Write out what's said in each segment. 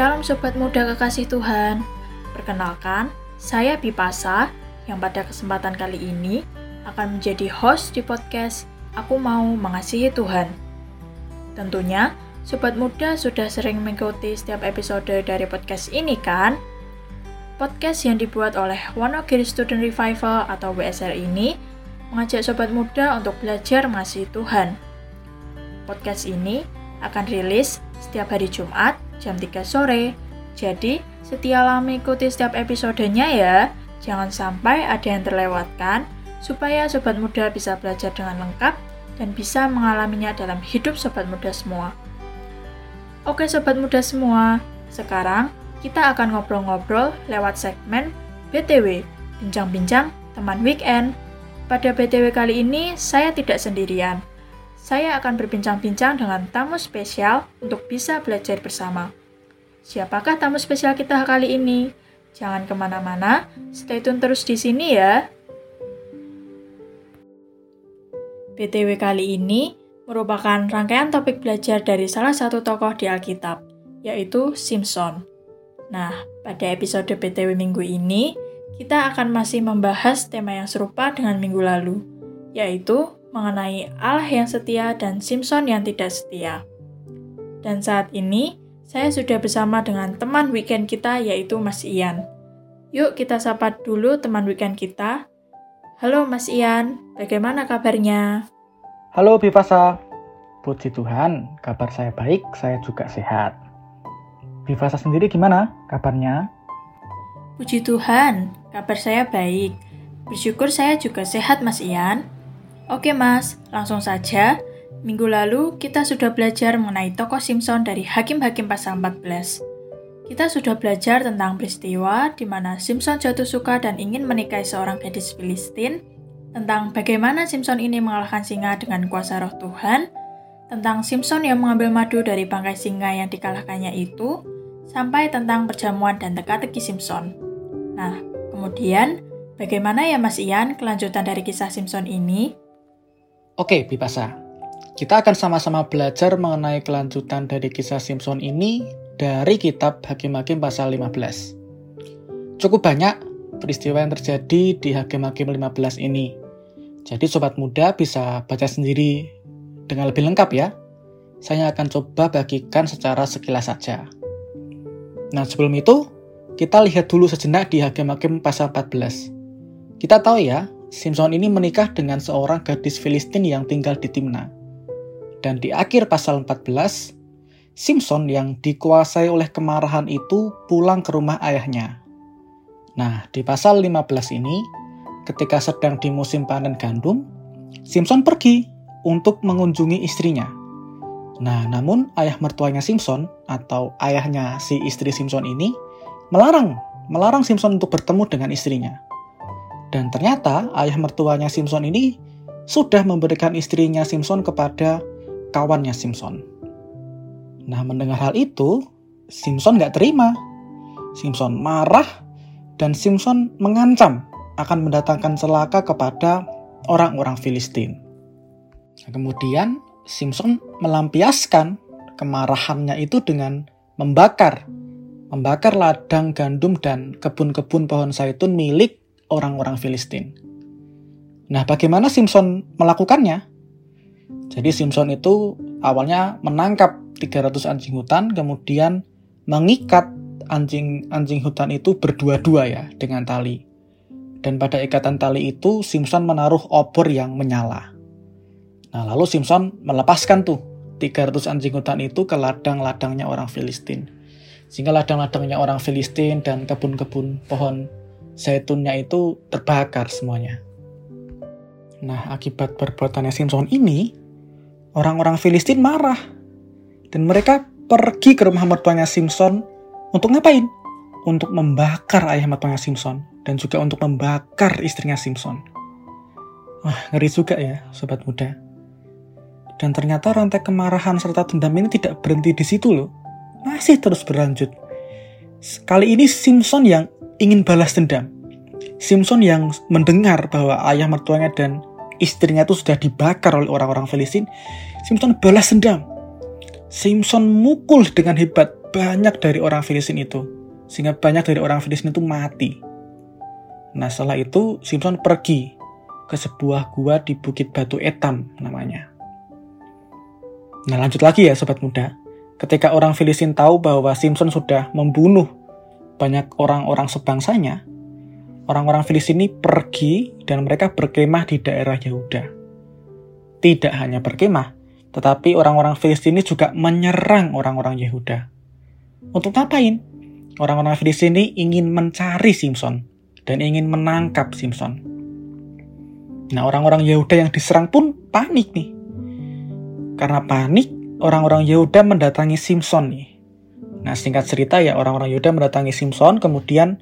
Shalom Sobat Muda Kekasih Tuhan. Perkenalkan, saya Bipasa yang pada kesempatan kali ini akan menjadi host di podcast Aku Mau Mengasihi Tuhan. Tentunya, Sobat Muda sudah sering mengikuti setiap episode dari podcast ini kan? Podcast yang dibuat oleh Wonogiri Student Revival atau WSR ini mengajak Sobat Muda untuk belajar mengasihi Tuhan. Podcast ini akan rilis setiap hari Jumat jam 3 sore. Jadi, setialah mengikuti setiap episodenya ya. Jangan sampai ada yang terlewatkan, supaya sobat muda bisa belajar dengan lengkap dan bisa mengalaminya dalam hidup sobat muda semua. Oke sobat muda semua, sekarang kita akan ngobrol-ngobrol lewat segmen BTW, Bincang-Bincang Teman Weekend. Pada BTW kali ini, saya tidak sendirian saya akan berbincang-bincang dengan tamu spesial untuk bisa belajar bersama. Siapakah tamu spesial kita kali ini? Jangan ke mana-mana, stay tune terus di sini ya. BTW kali ini merupakan rangkaian topik belajar dari salah satu tokoh di Alkitab, yaitu Simpson. Nah, pada episode BTW minggu ini, kita akan masih membahas tema yang serupa dengan minggu lalu, yaitu mengenai Allah yang setia dan Simpson yang tidak setia. Dan saat ini, saya sudah bersama dengan teman weekend kita yaitu Mas Ian. Yuk kita sapa dulu teman weekend kita. Halo Mas Ian, bagaimana kabarnya? Halo Bivasa, puji Tuhan, kabar saya baik, saya juga sehat. Bivasa sendiri gimana kabarnya? Puji Tuhan, kabar saya baik. Bersyukur saya juga sehat Mas Ian. Oke mas, langsung saja. Minggu lalu kita sudah belajar mengenai tokoh Simpson dari Hakim-Hakim pasal 14. Kita sudah belajar tentang peristiwa di mana Simpson jatuh suka dan ingin menikahi seorang gadis Filistin, tentang bagaimana Simpson ini mengalahkan singa dengan kuasa roh Tuhan, tentang Simpson yang mengambil madu dari bangkai singa yang dikalahkannya itu, sampai tentang perjamuan dan teka-teki Simpson. Nah, kemudian bagaimana ya Mas Ian kelanjutan dari kisah Simpson ini? Oke, Bipasa. Kita akan sama-sama belajar mengenai kelanjutan dari kisah Simpson ini dari kitab Hakim-Hakim pasal 15. Cukup banyak peristiwa yang terjadi di Hakim-Hakim 15 ini. Jadi sobat muda bisa baca sendiri dengan lebih lengkap ya. Saya akan coba bagikan secara sekilas saja. Nah, sebelum itu, kita lihat dulu sejenak di Hakim-Hakim pasal 14. Kita tahu ya, Simpson ini menikah dengan seorang gadis Filistin yang tinggal di Timna. Dan di akhir pasal 14, Simpson yang dikuasai oleh kemarahan itu pulang ke rumah ayahnya. Nah, di pasal 15 ini, ketika sedang di musim panen gandum, Simpson pergi untuk mengunjungi istrinya. Nah, namun ayah mertuanya Simpson atau ayahnya si istri Simpson ini melarang melarang Simpson untuk bertemu dengan istrinya. Dan ternyata ayah mertuanya Simpson ini sudah memberikan istrinya Simpson kepada kawannya Simpson. Nah mendengar hal itu, Simpson nggak terima. Simpson marah dan Simpson mengancam akan mendatangkan celaka kepada orang-orang Filistin. Nah, kemudian Simpson melampiaskan kemarahannya itu dengan membakar membakar ladang gandum dan kebun-kebun pohon zaitun milik orang-orang Filistin. Nah, bagaimana Simpson melakukannya? Jadi Simpson itu awalnya menangkap 300 anjing hutan, kemudian mengikat anjing-anjing hutan itu berdua-dua ya dengan tali. Dan pada ikatan tali itu Simpson menaruh obor yang menyala. Nah, lalu Simpson melepaskan tuh 300 anjing hutan itu ke ladang-ladangnya orang Filistin. Sehingga ladang-ladangnya orang Filistin dan kebun-kebun pohon zaitunnya itu terbakar semuanya. Nah, akibat perbuatannya Simpson ini, orang-orang Filistin marah. Dan mereka pergi ke rumah mertuanya Simpson untuk ngapain? Untuk membakar ayah mertuanya Simpson dan juga untuk membakar istrinya Simpson. Wah, ngeri juga ya, sobat muda. Dan ternyata rantai kemarahan serta dendam ini tidak berhenti di situ loh. Masih terus berlanjut. Kali ini Simpson yang ingin balas dendam. Simpson yang mendengar bahwa ayah mertuanya dan istrinya itu sudah dibakar oleh orang-orang Filistin, Simpson balas dendam. Simpson mukul dengan hebat banyak dari orang Filistin itu. Sehingga banyak dari orang Filistin itu mati. Nah setelah itu Simpson pergi ke sebuah gua di Bukit Batu Etam namanya. Nah lanjut lagi ya sobat muda. Ketika orang Filistin tahu bahwa Simpson sudah membunuh banyak orang-orang sebangsanya, orang-orang Filistin ini pergi dan mereka berkemah di daerah Yehuda. Tidak hanya berkemah, tetapi orang-orang Filistin ini juga menyerang orang-orang Yehuda. Untuk ngapain? Orang-orang Filistin ini ingin mencari Simpson dan ingin menangkap Simpson. Nah, orang-orang Yehuda yang diserang pun panik nih. Karena panik, orang-orang Yehuda mendatangi Simpson nih. Nah, singkat cerita ya, orang-orang Yehuda mendatangi Simpson, kemudian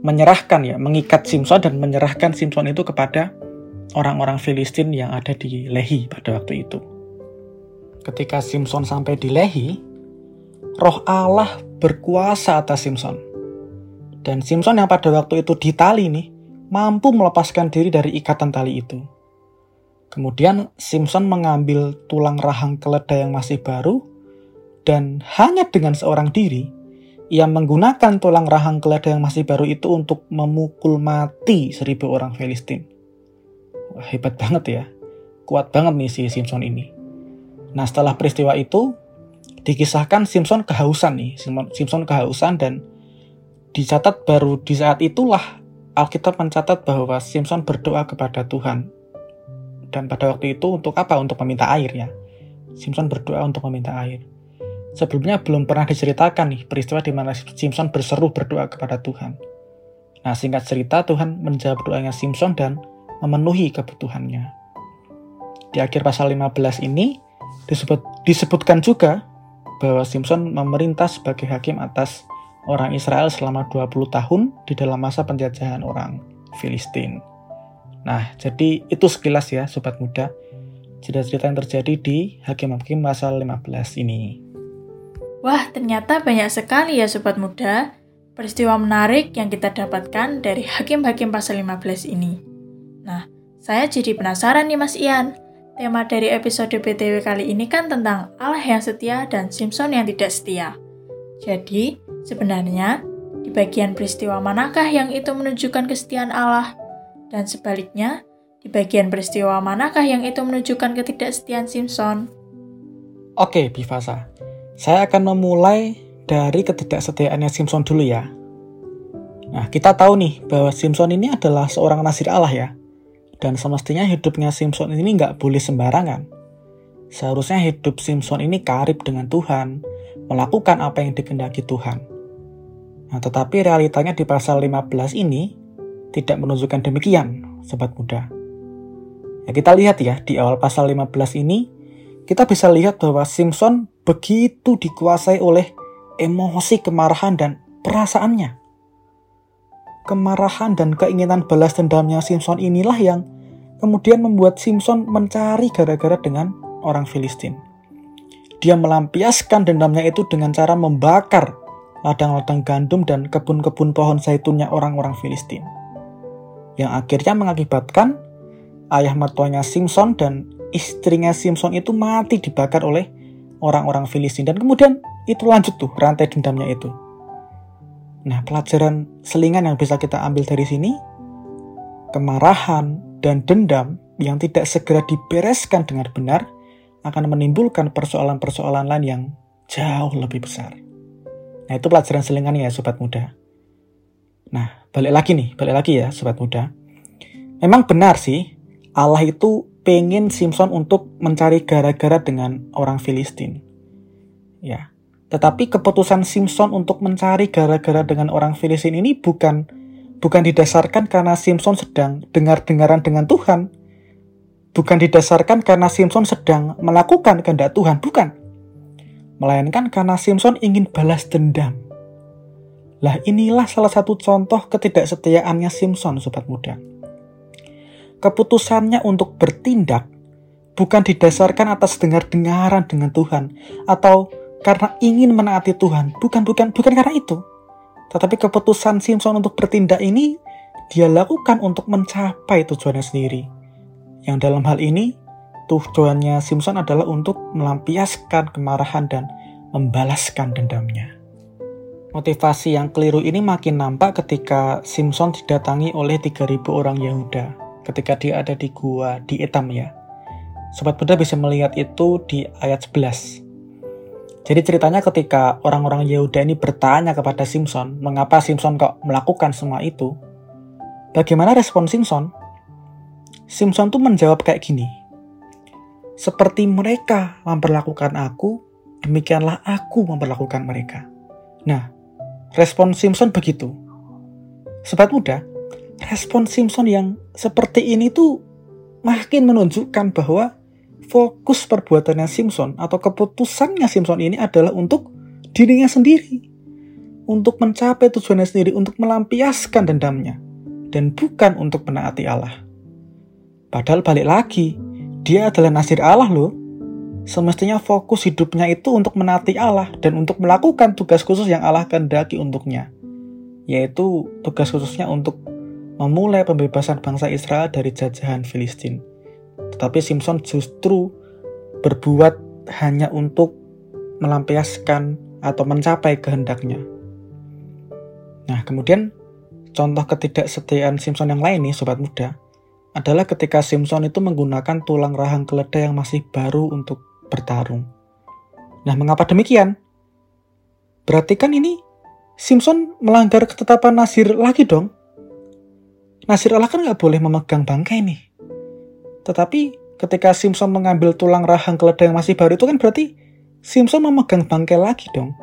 menyerahkan ya, mengikat Simpson dan menyerahkan Simpson itu kepada orang-orang Filistin yang ada di Lehi pada waktu itu. Ketika Simpson sampai di Lehi, roh Allah berkuasa atas Simpson. Dan Simpson yang pada waktu itu di tali nih, mampu melepaskan diri dari ikatan tali itu. Kemudian Simpson mengambil tulang rahang keledai yang masih baru, dan hanya dengan seorang diri, ia menggunakan tulang rahang keledai yang masih baru itu untuk memukul mati seribu orang Filistin. Wah, hebat banget ya. Kuat banget nih si Simpson ini. Nah setelah peristiwa itu dikisahkan Simpson kehausan nih, Simpson kehausan dan dicatat baru di saat itulah Alkitab mencatat bahwa Simpson berdoa kepada Tuhan. Dan pada waktu itu untuk apa? Untuk meminta air ya. Simpson berdoa untuk meminta air. Sebelumnya belum pernah diceritakan nih peristiwa di mana Simpson berseru berdoa kepada Tuhan. Nah singkat cerita Tuhan menjawab doanya Simpson dan memenuhi kebutuhannya. Di akhir pasal 15 ini, Disebut, disebutkan juga bahwa Simpson memerintah sebagai hakim atas orang Israel selama 20 tahun di dalam masa penjajahan orang Filistin. Nah, jadi itu sekilas ya sobat muda cerita-cerita yang terjadi di Hakim-Hakim pasal 15 ini. Wah, ternyata banyak sekali ya sobat muda peristiwa menarik yang kita dapatkan dari Hakim-Hakim pasal 15 ini. Nah, saya jadi penasaran nih Mas Ian. Tema dari episode BTW kali ini kan tentang Allah yang setia dan Simpson yang tidak setia. Jadi, sebenarnya di bagian peristiwa manakah yang itu menunjukkan kesetiaan Allah? Dan sebaliknya, di bagian peristiwa manakah yang itu menunjukkan ketidaksetiaan Simpson? Oke, Bivasa. Saya akan memulai dari ketidaksetiaannya Simpson dulu ya. Nah, kita tahu nih bahwa Simpson ini adalah seorang nasir Allah ya. Dan semestinya hidupnya Simpson ini nggak boleh sembarangan. Seharusnya hidup Simpson ini karib dengan Tuhan, melakukan apa yang dikehendaki Tuhan. Nah, tetapi realitanya di pasal 15 ini tidak menunjukkan demikian, sobat muda. Ya, kita lihat ya, di awal pasal 15 ini, kita bisa lihat bahwa Simpson begitu dikuasai oleh emosi kemarahan dan perasaannya kemarahan dan keinginan balas dendamnya Simpson inilah yang kemudian membuat Simpson mencari gara-gara dengan orang Filistin. Dia melampiaskan dendamnya itu dengan cara membakar ladang-ladang gandum dan kebun-kebun pohon zaitunnya orang-orang Filistin. Yang akhirnya mengakibatkan ayah mertuanya Simpson dan istrinya Simpson itu mati dibakar oleh orang-orang Filistin. Dan kemudian itu lanjut tuh rantai dendamnya itu. Nah, pelajaran selingan yang bisa kita ambil dari sini, kemarahan dan dendam yang tidak segera dibereskan dengan benar akan menimbulkan persoalan-persoalan lain yang jauh lebih besar. Nah, itu pelajaran selingan ya, sobat muda. Nah, balik lagi nih, balik lagi ya, sobat muda. Memang benar sih, Allah itu pengen Simpson untuk mencari gara-gara dengan orang Filistin. Ya, tetapi keputusan Simpson untuk mencari gara-gara dengan orang Filistin ini bukan bukan didasarkan karena Simpson sedang dengar-dengaran dengan Tuhan. Bukan didasarkan karena Simpson sedang melakukan kehendak Tuhan, bukan. Melainkan karena Simpson ingin balas dendam. Lah inilah salah satu contoh ketidaksetiaannya Simpson, sobat muda. Keputusannya untuk bertindak bukan didasarkan atas dengar-dengaran dengan Tuhan atau karena ingin menaati Tuhan, bukan bukan bukan karena itu. Tetapi keputusan Simpson untuk bertindak ini dia lakukan untuk mencapai tujuannya sendiri. Yang dalam hal ini, tujuannya Simpson adalah untuk melampiaskan kemarahan dan membalaskan dendamnya. Motivasi yang keliru ini makin nampak ketika Simpson didatangi oleh 3000 orang Yehuda ketika dia ada di gua di Etam ya. Sobat Buddha bisa melihat itu di ayat 11. Jadi ceritanya ketika orang-orang Yehuda ini bertanya kepada Simpson, mengapa Simpson kok melakukan semua itu? Bagaimana respon Simpson? Simpson tuh menjawab kayak gini. Seperti mereka memperlakukan aku, demikianlah aku memperlakukan mereka. Nah, respon Simpson begitu. Sobat muda, respon Simpson yang seperti ini tuh makin menunjukkan bahwa fokus perbuatannya Simpson atau keputusannya Simpson ini adalah untuk dirinya sendiri. Untuk mencapai tujuannya sendiri, untuk melampiaskan dendamnya. Dan bukan untuk menaati Allah. Padahal balik lagi, dia adalah nasir Allah loh. Semestinya fokus hidupnya itu untuk menaati Allah dan untuk melakukan tugas khusus yang Allah kehendaki untuknya. Yaitu tugas khususnya untuk memulai pembebasan bangsa Israel dari jajahan Filistin. Tetapi Simpson justru berbuat hanya untuk melampiaskan atau mencapai kehendaknya. Nah, kemudian contoh ketidaksetiaan Simpson yang lain nih, sobat muda, adalah ketika Simpson itu menggunakan tulang rahang keledai yang masih baru untuk bertarung. Nah, mengapa demikian? Berarti kan ini Simpson melanggar ketetapan Nasir lagi dong. Nasir Allah kan nggak boleh memegang bangkai nih. Tetapi ketika Simpson mengambil tulang rahang keledai yang masih baru itu kan berarti Simpson memegang bangkai lagi dong.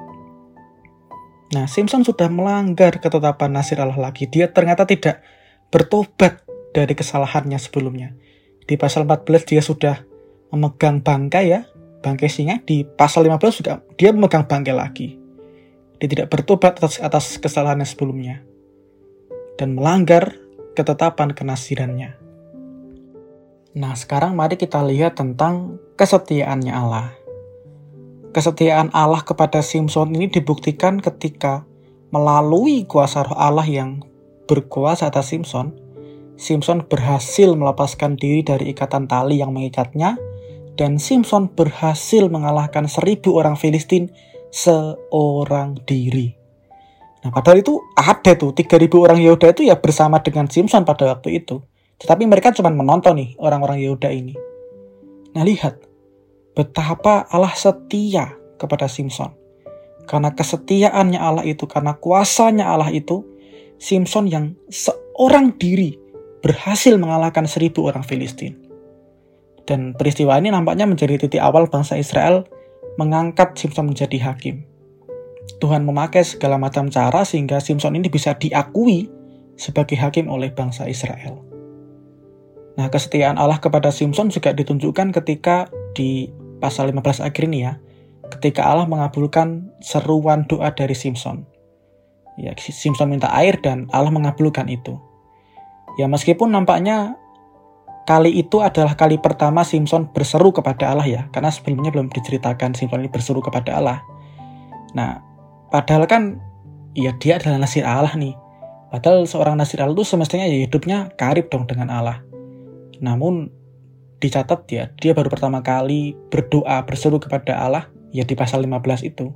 Nah, Simpson sudah melanggar ketetapan Nasir Allah lagi. Dia ternyata tidak bertobat dari kesalahannya sebelumnya. Di pasal 14 dia sudah memegang bangkai ya, bangkai singa di pasal 15 juga dia memegang bangkai lagi. Dia tidak bertobat atas, atas kesalahannya sebelumnya. Dan melanggar ketetapan kenasirannya. Nah, sekarang mari kita lihat tentang kesetiaannya Allah. Kesetiaan Allah kepada Simpson ini dibuktikan ketika melalui kuasa roh Allah yang berkuasa atas Simpson, Simpson berhasil melepaskan diri dari ikatan tali yang mengikatnya dan Simpson berhasil mengalahkan seribu orang Filistin seorang diri. Nah, padahal itu ada tuh 3000 orang Yehuda itu ya bersama dengan Simpson pada waktu itu. Tetapi mereka cuma menonton nih orang-orang Yehuda ini. Nah, lihat betapa Allah setia kepada Simpson. Karena kesetiaannya Allah itu, karena kuasanya Allah itu, Simpson yang seorang diri berhasil mengalahkan seribu orang Filistin. Dan peristiwa ini nampaknya menjadi titik awal bangsa Israel mengangkat Simpson menjadi hakim. Tuhan memakai segala macam cara sehingga Simpson ini bisa diakui sebagai hakim oleh bangsa Israel. Nah, kesetiaan Allah kepada Simpson juga ditunjukkan ketika di pasal 15 akhir ini ya, ketika Allah mengabulkan seruan doa dari Simpson. Ya, Simpson minta air dan Allah mengabulkan itu. Ya, meskipun nampaknya kali itu adalah kali pertama Simpson berseru kepada Allah ya, karena sebelumnya belum diceritakan Simpson ini berseru kepada Allah. Nah, padahal kan ya dia adalah nasir Allah nih. Padahal seorang nasir Allah itu semestinya ya hidupnya karib dong dengan Allah. Namun dicatat ya, dia baru pertama kali berdoa berseru kepada Allah ya di pasal 15 itu.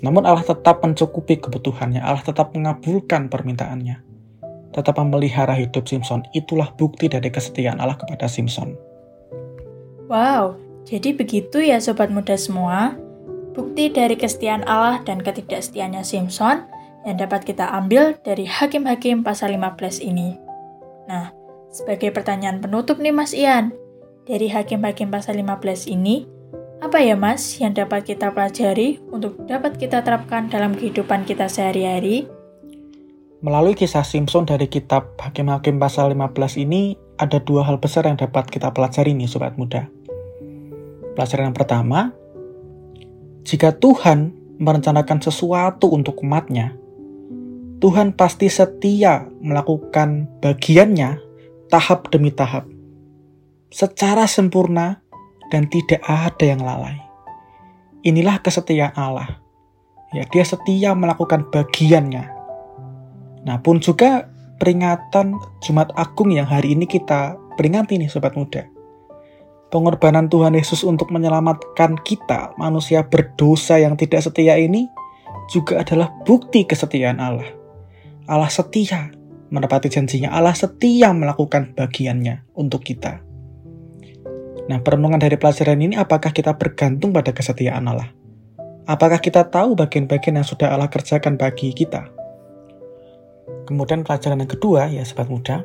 Namun Allah tetap mencukupi kebutuhannya, Allah tetap mengabulkan permintaannya tetap memelihara hidup Simpson. Itulah bukti dari kesetiaan Allah kepada Simpson. Wow, jadi begitu ya sobat muda semua. Bukti dari kesetiaan Allah dan ketidaksetiaannya Simpson yang dapat kita ambil dari Hakim-Hakim pasal 15 ini. Nah, sebagai pertanyaan penutup nih Mas Ian, dari Hakim-Hakim pasal 15 ini, apa ya Mas yang dapat kita pelajari untuk dapat kita terapkan dalam kehidupan kita sehari-hari? Melalui kisah Simpson dari kitab Hakim-Hakim pasal 15 ini, ada dua hal besar yang dapat kita pelajari nih sobat muda. Pelajaran yang pertama, jika Tuhan merencanakan sesuatu untuk umatnya, Tuhan pasti setia melakukan bagiannya tahap demi tahap, secara sempurna dan tidak ada yang lalai. Inilah kesetiaan Allah. Ya, dia setia melakukan bagiannya Nah, pun juga peringatan Jumat Agung yang hari ini kita peringati nih Sobat Muda. Pengorbanan Tuhan Yesus untuk menyelamatkan kita, manusia berdosa yang tidak setia ini, juga adalah bukti kesetiaan Allah. Allah setia menepati janjinya, Allah setia melakukan bagiannya untuk kita. Nah, perenungan dari pelajaran ini apakah kita bergantung pada kesetiaan Allah? Apakah kita tahu bagian-bagian yang sudah Allah kerjakan bagi kita? Kemudian pelajaran yang kedua, ya sobat muda,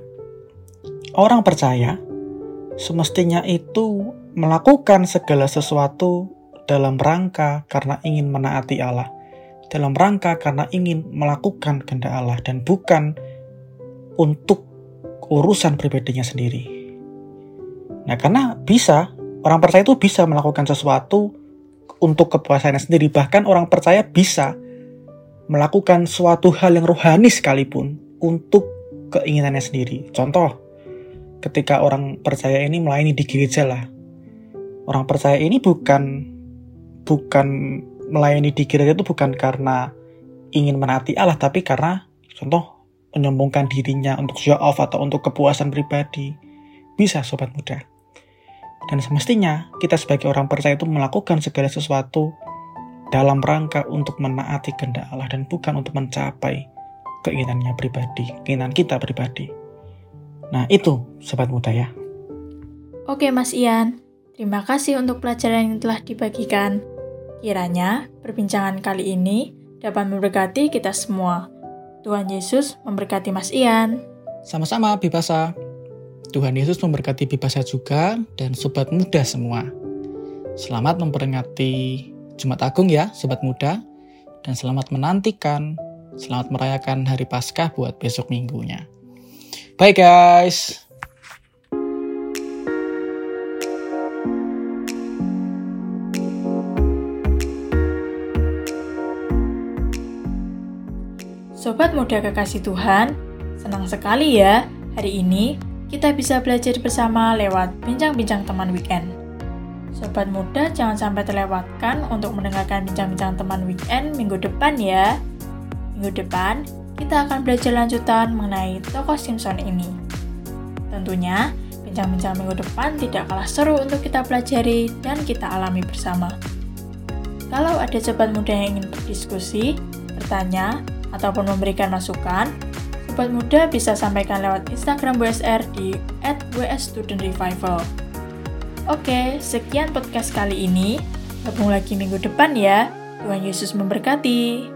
orang percaya semestinya itu melakukan segala sesuatu dalam rangka karena ingin menaati Allah, dalam rangka karena ingin melakukan kehendak Allah dan bukan untuk urusan pribadinya sendiri. Nah, karena bisa, orang percaya itu bisa melakukan sesuatu untuk kepuasannya sendiri, bahkan orang percaya bisa melakukan suatu hal yang rohani sekalipun untuk keinginannya sendiri. Contoh, ketika orang percaya ini melayani di gereja lah. Orang percaya ini bukan bukan melayani di gereja itu bukan karena ingin menaati Allah, tapi karena contoh menyombongkan dirinya untuk show off atau untuk kepuasan pribadi. Bisa sobat muda. Dan semestinya kita sebagai orang percaya itu melakukan segala sesuatu dalam rangka untuk menaati kehendak Allah dan bukan untuk mencapai keinginannya pribadi, keinginan kita pribadi. Nah, itu sobat muda ya. Oke, Mas Ian. Terima kasih untuk pelajaran yang telah dibagikan. Kiranya perbincangan kali ini dapat memberkati kita semua. Tuhan Yesus memberkati Mas Ian. Sama-sama, Bibasa. Tuhan Yesus memberkati Bibasa juga dan sobat muda semua. Selamat memperingati Jumat Agung ya, sobat muda. Dan selamat menantikan, selamat merayakan hari Paskah buat besok minggunya. Bye guys. Sobat muda kekasih Tuhan, senang sekali ya hari ini kita bisa belajar bersama lewat bincang-bincang teman weekend. Sobat muda jangan sampai terlewatkan untuk mendengarkan bincang-bincang teman weekend minggu depan ya. Minggu depan kita akan belajar lanjutan mengenai tokoh Simpson ini. Tentunya, bincang-bincang minggu depan tidak kalah seru untuk kita pelajari dan kita alami bersama. Kalau ada sobat muda yang ingin berdiskusi, bertanya, ataupun memberikan masukan, sobat muda bisa sampaikan lewat Instagram WSR di @wsstudentrevival. Oke, sekian podcast kali ini. Gabung lagi minggu depan ya. Tuhan Yesus memberkati.